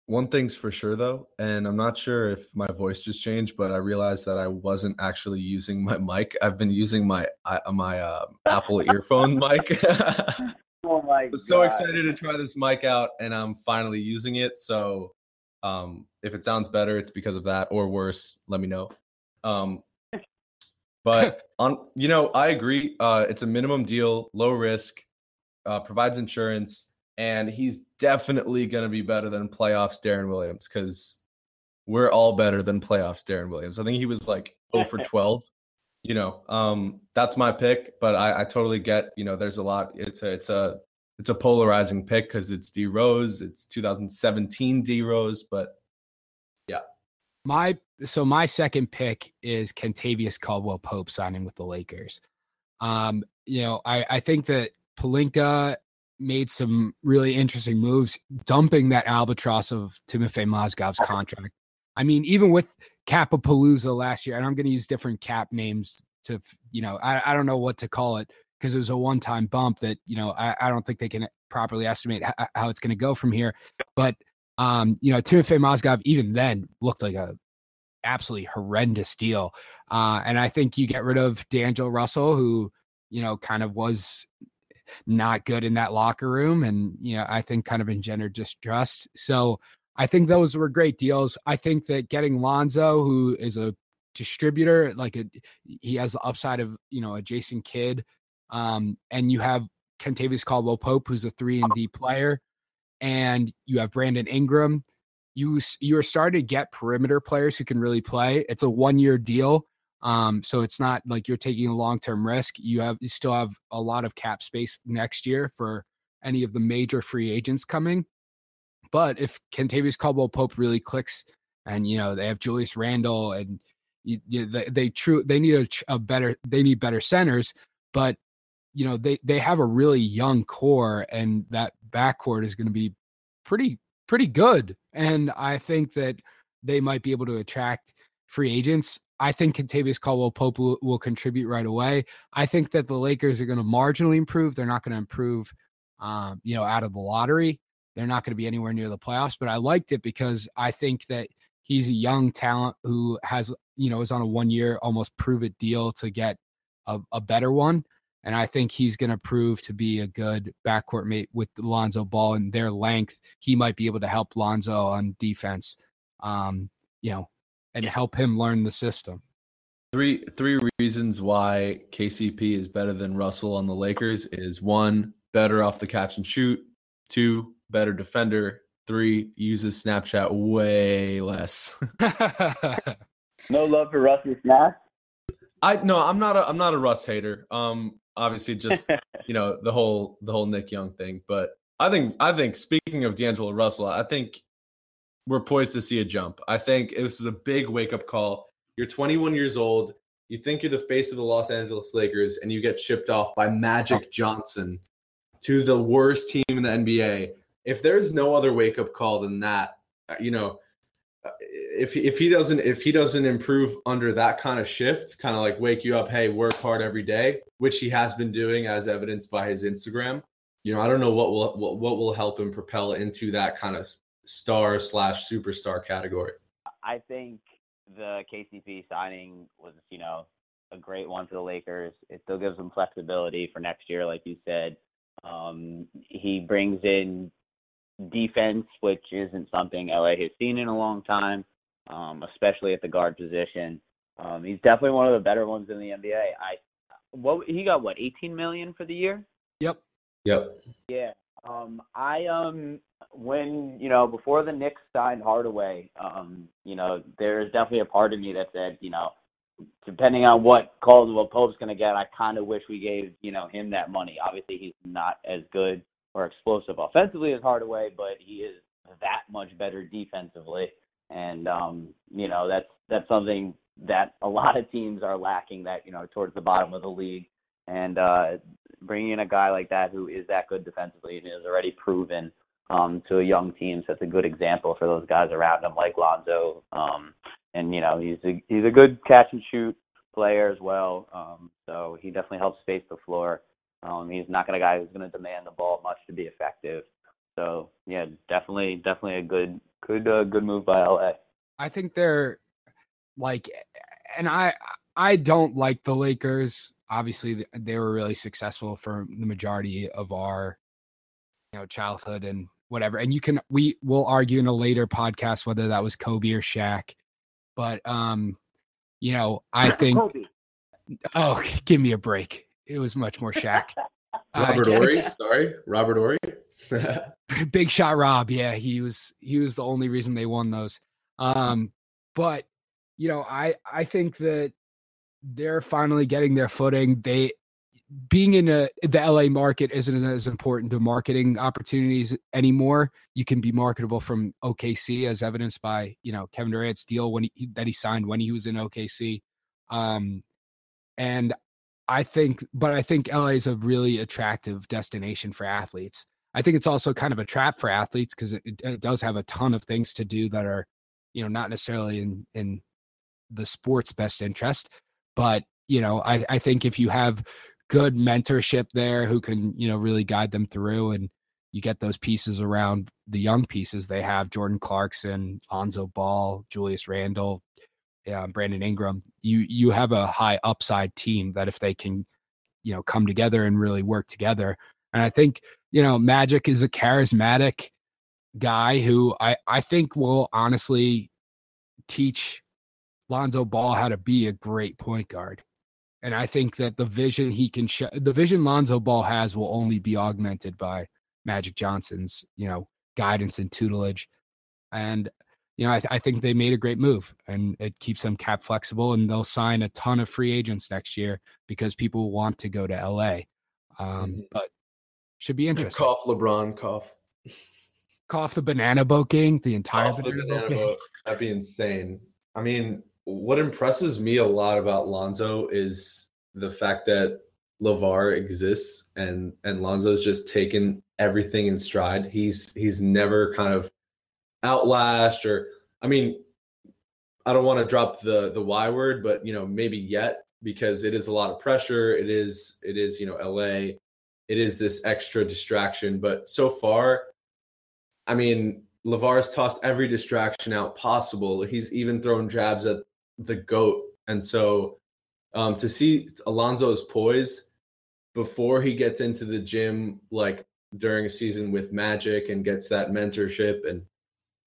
One thing's for sure though, and I'm not sure if my voice just changed, but I realized that I wasn't actually using my mic. I've been using my uh, my uh, Apple earphone mic. oh my! I'm so excited to try this mic out, and I'm finally using it. So um, if it sounds better, it's because of that, or worse, let me know. Um, but on, you know, I agree. Uh, it's a minimum deal, low risk, uh, provides insurance, and he's definitely going to be better than playoffs Deron Williams because we're all better than playoffs Deron Williams. I think he was like 0 for 12. You know, um, that's my pick, but I, I totally get. You know, there's a lot. It's a it's a it's a polarizing pick because it's D Rose, it's 2017 D Rose, but yeah. My so my second pick is Kentavious Caldwell Pope signing with the Lakers. Um, you know, I I think that Pelinka made some really interesting moves, dumping that albatross of Timofey Mozgov's contract. I mean, even with Capapalooza last year, and I'm going to use different cap names to, you know, I, I don't know what to call it because it was a one time bump that, you know, I, I, don't think they can properly estimate how, how it's going to go from here. But, um, you know, Timofey Mozgov even then looked like a absolutely horrendous deal. Uh, and I think you get rid of D'Angelo Russell, who, you know, kind of was not good in that locker room and, you know, I think kind of engendered distrust. So I think those were great deals. I think that getting Lonzo, who is a distributor, like a, he has the upside of, you know, a Jason Kidd um, and you have Kentavious Caldwell Pope, who's a three and D player, and you have Brandon Ingram. You you are starting to get perimeter players who can really play. It's a one year deal, um, so it's not like you're taking a long term risk. You have you still have a lot of cap space next year for any of the major free agents coming. But if Kentavious Caldwell Pope really clicks, and you know they have Julius Randle, and you, you, they, they true they need a, a better they need better centers. But you know they they have a really young core and that backcourt is going to be pretty pretty good. And i think that they might be able to attract free agents. I think Kentavious Caldwell Pope will, will, contribute right away. I think that the lakers are going to marginally improve. They're not going to improve um, you know out of the lottery. They're not going to be anywhere near the playoffs but i liked it because i think that he's a young talent who has you know is on a one year almost prove it deal to get a, a better one And I think he's going to prove to be a good backcourt mate with Lonzo Ball and their length. He might be able to help Lonzo on defense, um, you know, and help him learn the system. Three three reasons why KCP is better than Russell on the Lakers is one, better off the catch and shoot, two, better defender, three, uses Snapchat way less. no love for Russell Snap. I no, I'm not a I'm not a Russ hater. Um obviously just you know the whole the whole Nick Young thing, but I think I think speaking of D'Angelo Russell, I think we're poised to see a jump. I think this is a big wake up call. You're 21 years old. You think you're the face of the Los Angeles Lakers, and you get shipped off by Magic Johnson to the worst team in the NBA. If there's no other wake up call than that, uh, you know, if if he doesn't if he doesn't improve under that kind of shift, kind of like wake you up, hey, work hard every day, which he has been doing as evidenced by his Instagram. You know, I don't know what will what, what will help him propel into that kind of star slash superstar category. I think the KCP signing was, you know, a great one for the Lakers. It still gives them flexibility for next year, like you said. Um, he brings in defense, which isn't something LA has seen in a long time, um, especially at the guard position. Um, he's definitely one of the better ones in the NBA. I what he got what 18 million for the year? Yep. Yep. Yeah. Um, I um when you know before the Knicks signed Hardaway, um, you know there's definitely a part of me that said, you know, depending on what Caldwell Pope's going to get, I kind of wish we gave you know him that money. Obviously, he's not as good or explosive offensively as Hardaway, but he is that much better defensively, and um, you know that's that's something that a lot of teams are lacking. That you know towards the bottom of the league, and uh, bringing in a guy like that who is that good defensively and is already proven um, to a young team sets a good example for those guys around him, like Lonzo. Um, and you know, he's a he's a good catch and shoot player as well. Um, so he definitely helps space the floor. Um, he's not going to guy who's going to demand the ball much to be effective. So yeah, definitely, definitely a good, good, uh, good move by LA. I think they're like, and I, I don't like the Lakers. Obviously, they were really successful for the majority of our, you know, childhood and whatever. And you can we will argue in a later podcast whether that was Kobe or Shaq. But um, you know, I think Kobe. Oh, give me a break. It was much more Shaq. Robert uh, Horry, sorry. Robert Horry. Big shot Rob. Yeah, he was he was the only reason they won those. Um, but you know, I I think that they're finally getting their footing. They being in a, the LA market isn't as important to marketing opportunities anymore. You can be marketable from OKC, as evidenced by you know Kevin Durant's deal when he that he signed when he was in OKC. Um, and I think, but I think LA is a really attractive destination for athletes. I think it's also kind of a trap for athletes because it, it does have a ton of things to do that are, you know, not necessarily in in the sport's best interest. But you know, I, I think if you have good mentorship there who can you know really guide them through and you get those pieces around the young pieces they have jordan clarkson Lonzo ball julius randle yeah, brandon ingram you you have a high upside team that if they can you know come together and really work together and i think you know magic is a charismatic guy who i i think will honestly teach lonzo ball how to be a great point guard and I think that the vision he can show, the vision Lonzo Ball has will only be augmented by Magic Johnson's, you know, guidance and tutelage. And, you know, I, th- I think they made a great move and it keeps them cap flexible and they'll sign a ton of free agents next year because people want to go to LA. Um, mm-hmm. But should be interesting. Cough LeBron, cough. Cough the banana boat gang, the entire banana, the banana boat. That'd be insane. I mean, what impresses me a lot about Lonzo is the fact that LaVar exists and and Lonzo's just taken everything in stride. He's he's never kind of outlashed or I mean I don't want to drop the the Y word, but you know, maybe yet because it is a lot of pressure. It is it is, you know, LA. It is this extra distraction, but so far I mean, LaVar's tossed every distraction out possible. He's even thrown jabs at the goat. And so um, to see Alonzo's poise before he gets into the gym, like during a season with Magic and gets that mentorship and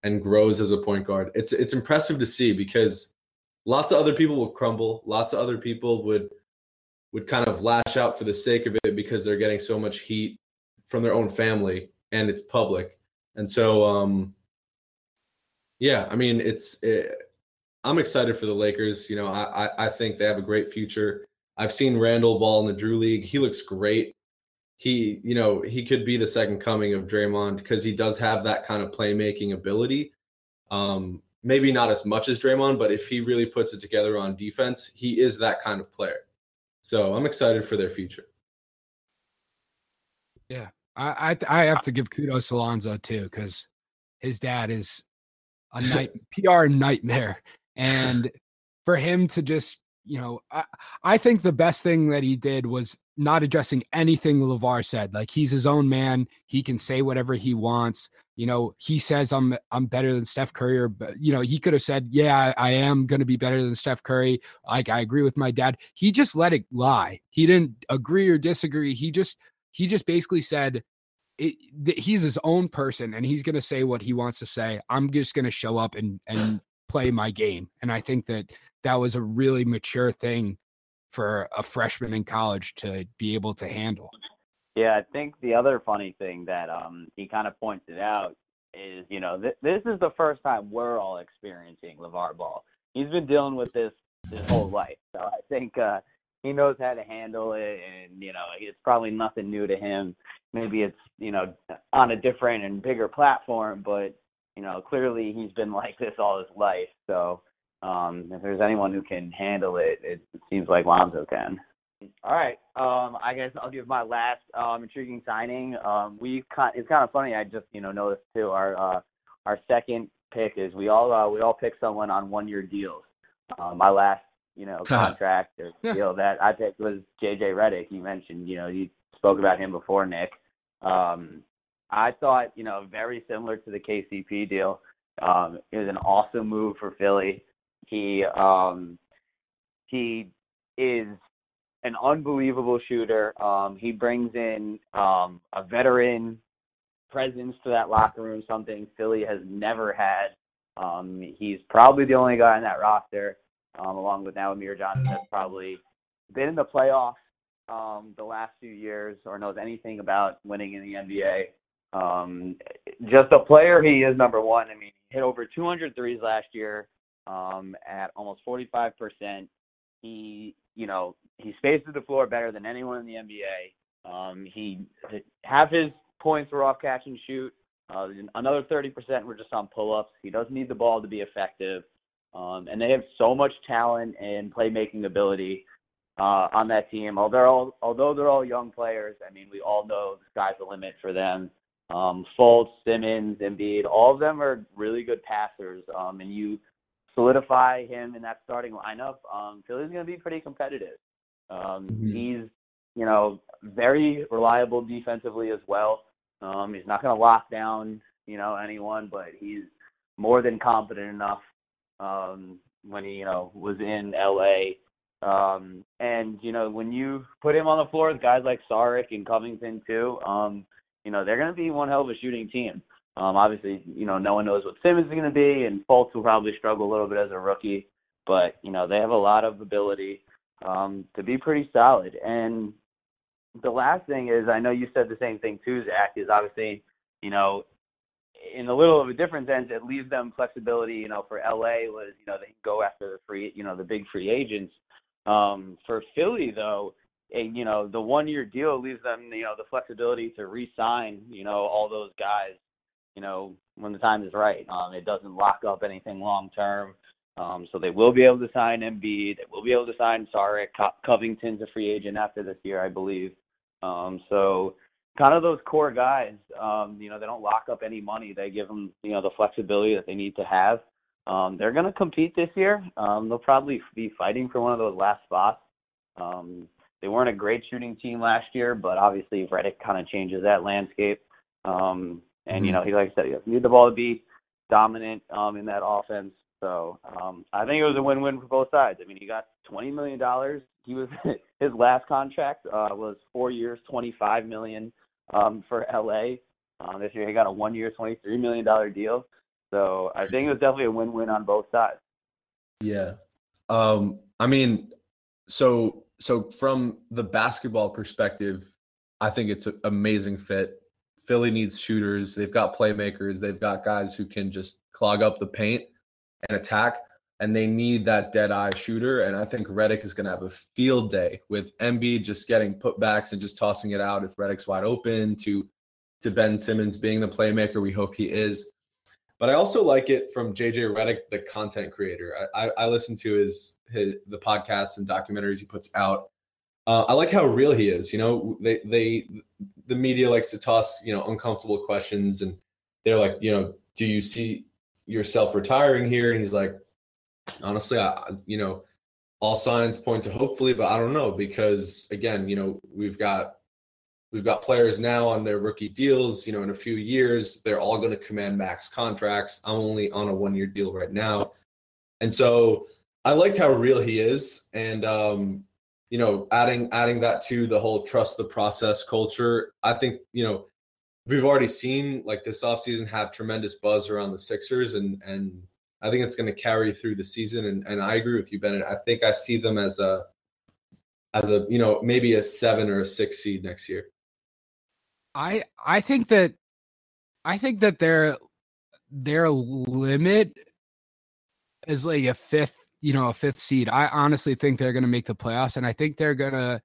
and grows as a point guard. It's it's impressive to see because lots of other people will crumble. Lots of other people would would kind of lash out for the sake of it because they're getting so much heat from their own family and it's public. And so um yeah, I mean it's it, eh, I'm excited for the Lakers. You know, I, I I think they have a great future. I've seen Randle ball in the Drew League. He looks great he, you know, he could be the second coming of Draymond because he does have that kind of playmaking ability. Um, maybe not as much as Draymond, but if he really puts it together on defense, he is that kind of player. So I'm excited for their future. Yeah, I I, I have to give kudos to Lonzo too because his dad is a night PR nightmare, and for him to just you know, I, I think the best thing that he did was not addressing anything LaVar said. Like he's his own man. He can say whatever he wants. You know, he says I'm I'm better than Steph Curry, or you know, he could have said, Yeah, I, I am gonna be better than Steph Curry. Like I agree with my dad. He just let it lie. He didn't agree or disagree. He just he just basically said it, th- he's his own person and he's going to say what he wants to say. I'm just going to show up and and play my game. And I think that that was a really mature thing for a freshman in college to be able to handle. Yeah, I think the other funny thing that um, he kind of pointed out is, you know, th- this is the first time we're all experiencing LaVar Ball. He's been dealing with this his whole life, so I think uh, he knows how to handle it, and you know, it's probably nothing new to him. Maybe it's you know on a different and bigger platform, but you know, clearly he's been like this all his life. So um, if there's anyone who can handle it, it, it seems like Lonzo can. All right. Um, I guess I'll give my last um, intriguing signing. Um, we it's kind of funny. I just you know noticed too. Our uh, our second pick is we all uh, we all pick someone on one year deals. Uh, my last you know contract or deal that I picked was JJ Redick. You mentioned you know you spoke about him before, Nick. Um, I thought you know very similar to the KCP deal. Um, it was an awesome move for Philly. He um, he is an unbelievable shooter. Um, he brings in um, a veteran presence to that locker room, something Philly has never had. Um, he's probably the only guy on that roster, um, along with now Amir Johnson, that's probably been in the playoffs um, the last few years or knows anything about winning in the NBA. Um, just a player, he is number one. I mean, hit over 200 threes last year um, at almost 45%. He, you know, he spaces the floor better than anyone in the NBA. Um, he half his points were off catch and shoot. Uh, another 30% were just on pull-ups. He doesn't need the ball to be effective. Um, and they have so much talent and playmaking ability uh, on that team. Although they're all, although they're all young players, I mean, we all know the sky's the limit for them. Um, Fultz, Simmons, Embiid, all of them are really good passers. Um, and you solidify him in that starting lineup, um, Philly's going to be pretty competitive. Um, mm-hmm. He's, you know, very reliable defensively as well. Um, he's not going to lock down, you know, anyone, but he's more than competent enough um, when he, you know, was in LA. Um, and you know, when you put him on the floor with guys like Saric and Covington too, um, you know, they're going to be one hell of a shooting team. Um, obviously, you know, no one knows what Simmons is going to be, and Fultz will probably struggle a little bit as a rookie. But you know, they have a lot of ability um, to be pretty solid. And the last thing is, I know you said the same thing too, Zach. Is obviously, you know, in a little of a different sense, it leaves them flexibility. You know, for LA was, you know, they go after the free, you know, the big free agents. Um, for Philly though, and you know, the one year deal leaves them, you know, the flexibility to re-sign, you know, all those guys you know, when the time is right. Um, it doesn't lock up anything long term. Um, so they will be able to sign Embiid. They will be able to sign Saric. Co- Covington's a free agent after this year, I believe. Um, so kind of those core guys, um, you know, they don't lock up any money. They give them, you know, the flexibility that they need to have. Um, they're going to compete this year. Um, they'll probably be fighting for one of those last spots. Um, they weren't a great shooting team last year, but obviously Redick kind of changes that landscape. Um, and mm-hmm. you know, he like I said, he need the ball to be dominant um, in that offense. So um, I think it was a win-win for both sides. I mean, he got twenty million dollars he was his last contract uh, was four years, twenty five million um, for LA. Um, this year he got a one year, twenty three million dollar deal. So I think it was definitely a win win on both sides. Yeah. Um, I mean, so so from the basketball perspective, I think it's an amazing fit. Philly needs shooters. They've got playmakers. They've got guys who can just clog up the paint and attack. And they need that dead eye shooter. And I think Redick is going to have a field day with Embiid just getting putbacks and just tossing it out if Redick's wide open to to Ben Simmons being the playmaker we hope he is. But I also like it from JJ Redick, the content creator. I, I, I listen to his, his the podcasts and documentaries he puts out. Uh, I like how real he is. You know, they they the media likes to toss you know uncomfortable questions, and they're like, you know, do you see yourself retiring here? And he's like, honestly, I you know, all signs point to hopefully, but I don't know because again, you know, we've got we've got players now on their rookie deals. You know, in a few years, they're all going to command max contracts. I'm only on a one year deal right now, and so I liked how real he is, and um, you know, adding adding that to the whole trust the process culture, I think, you know, we've already seen like this offseason have tremendous buzz around the Sixers and and I think it's going to carry through the season and and I agree with you Bennett. I think I see them as a as a, you know, maybe a 7 or a 6 seed next year. I I think that I think that their their limit is like a fifth you know, a fifth seed. I honestly think they're going to make the playoffs, and I think they're going to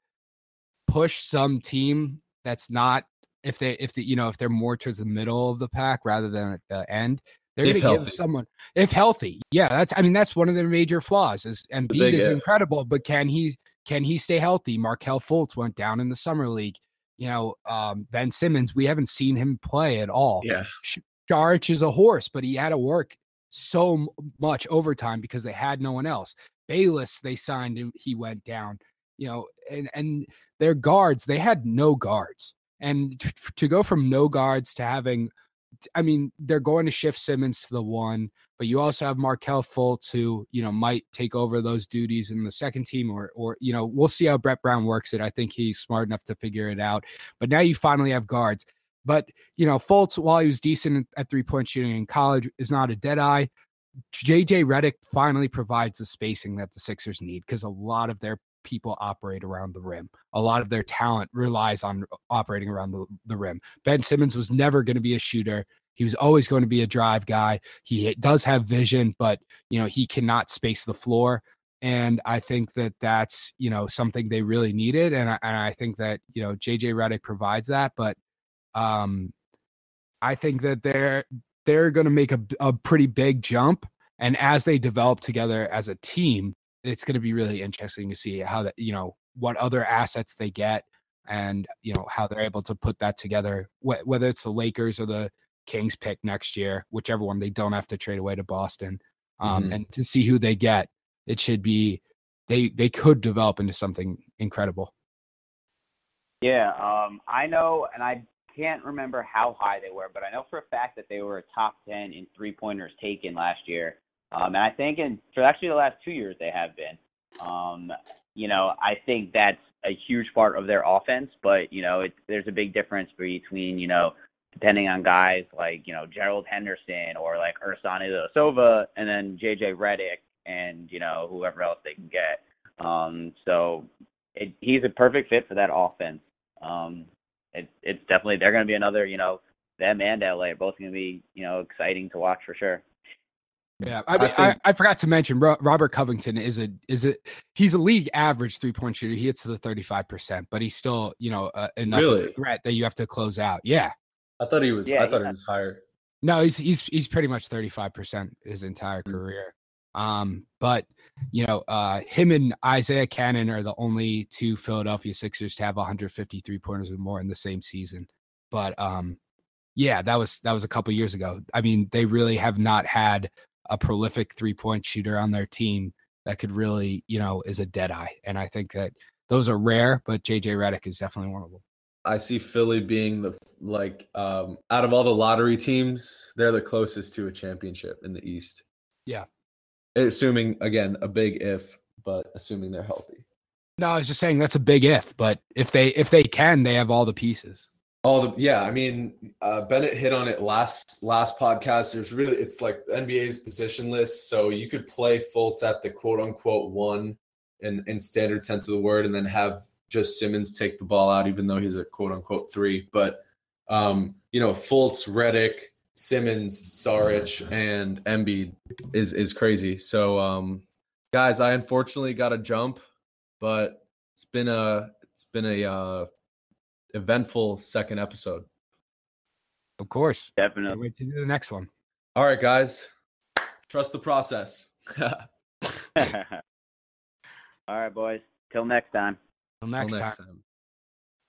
push some team that's not if they if the you know if they're more towards the middle of the pack rather than at the end. They're going to give someone if healthy. Yeah, that's I mean that's one of their major flaws. Is Embiid is if. incredible, but can he can he stay healthy? Markelle Fultz went down in the summer league. You know, um, Ben Simmons, we haven't seen him play at all. Yeah. Saric is a horse, but he had to work so much overtime because they had no one else. Bayless, they signed him, he went down, you know, and, and their guards, they had no guards. And to go from no guards to having, I mean, they're going to shift Simmons to the one, but you also have Markelle Fultz who, you know, might take over those duties in the second team or, or, you know, we'll see how Brett Brown works it. I think he's smart enough to figure it out. But now you finally have guards. But you know, Fultz, while he was decent at three point shooting in college, is not a dead eye. JJ Redick finally provides the spacing that the Sixers need because a lot of their people operate around the rim. A lot of their talent relies on operating around the, the rim. Ben Simmons was never going to be a shooter. He was always going to be a drive guy. He does have vision, but you know he cannot space the floor. And I think that that's you know something they really needed, and I, and I think that you know JJ Redick provides that. But um, I think that they're they're going to make a, a pretty big jump, and as they develop together as a team, it's going to be really interesting to see how that you know what other assets they get, and you know how they're able to put that together. Wh- whether it's the Lakers or the Kings pick next year, whichever one they don't have to trade away to Boston, um, mm-hmm. and to see who they get, it should be they they could develop into something incredible. Yeah, um, I know, and I can't remember how high they were, but I know for a fact that they were a top 10 in three pointers taken last year. Um, and I think in for actually the last two years they have been. Um, you know, I think that's a huge part of their offense, but you know, it, there's a big difference between you know, depending on guys like you know Gerald Henderson or like Ersan Ilyasova, and then JJ Redick and you know whoever else they can get. Um, so it, he's a perfect fit for that offense. Um, it, it's definitely they're going to be another you know them and LA are both going to be you know exciting to watch for sure. Yeah, I, mean, I, think, I, I, forgot to mention Robert Covington is a is it he's a league average three point shooter. He hits the thirty five percent, but he's still you know uh, enough really? threat that you have to close out. Yeah, I thought he was. Yeah, I thought yeah. he was higher. No, he's he's he's pretty much thirty five percent his entire mm-hmm. career. Um, but you know, uh, him and Isaiah Canaan are the only two Philadelphia Sixers to have 153 pointers or more in the same season. But um, yeah, that was that was a couple years ago. I mean, they really have not had a prolific three point shooter on their team that could really, you know, is a dead eye. And I think that those are rare, but JJ Redick is definitely one of them. I see Philly being the like um, out of all the lottery teams, they're the closest to a championship in the East. Yeah, assuming again a big if, but assuming they're healthy. No, I was just saying that's a big if, but if they if they can, they have all the pieces. All the yeah, I mean uh, Bennett hit on it last last podcast. There's really it's like NBA's position list, so you could play Fultz at the quote unquote one in in standard sense of the word, and then have just Simmons take the ball out, even though he's a quote unquote three. But um, you know, Fultz, Redick, Simmons, Saric, and Embiid is is crazy. So um, guys, I unfortunately got a jump, but it's been a it's been a uh, eventful second episode. Of course. Can't Definitely. wait to do the next one. All right, guys, trust the process. All right, boys. Till next time. Till Till next time. time.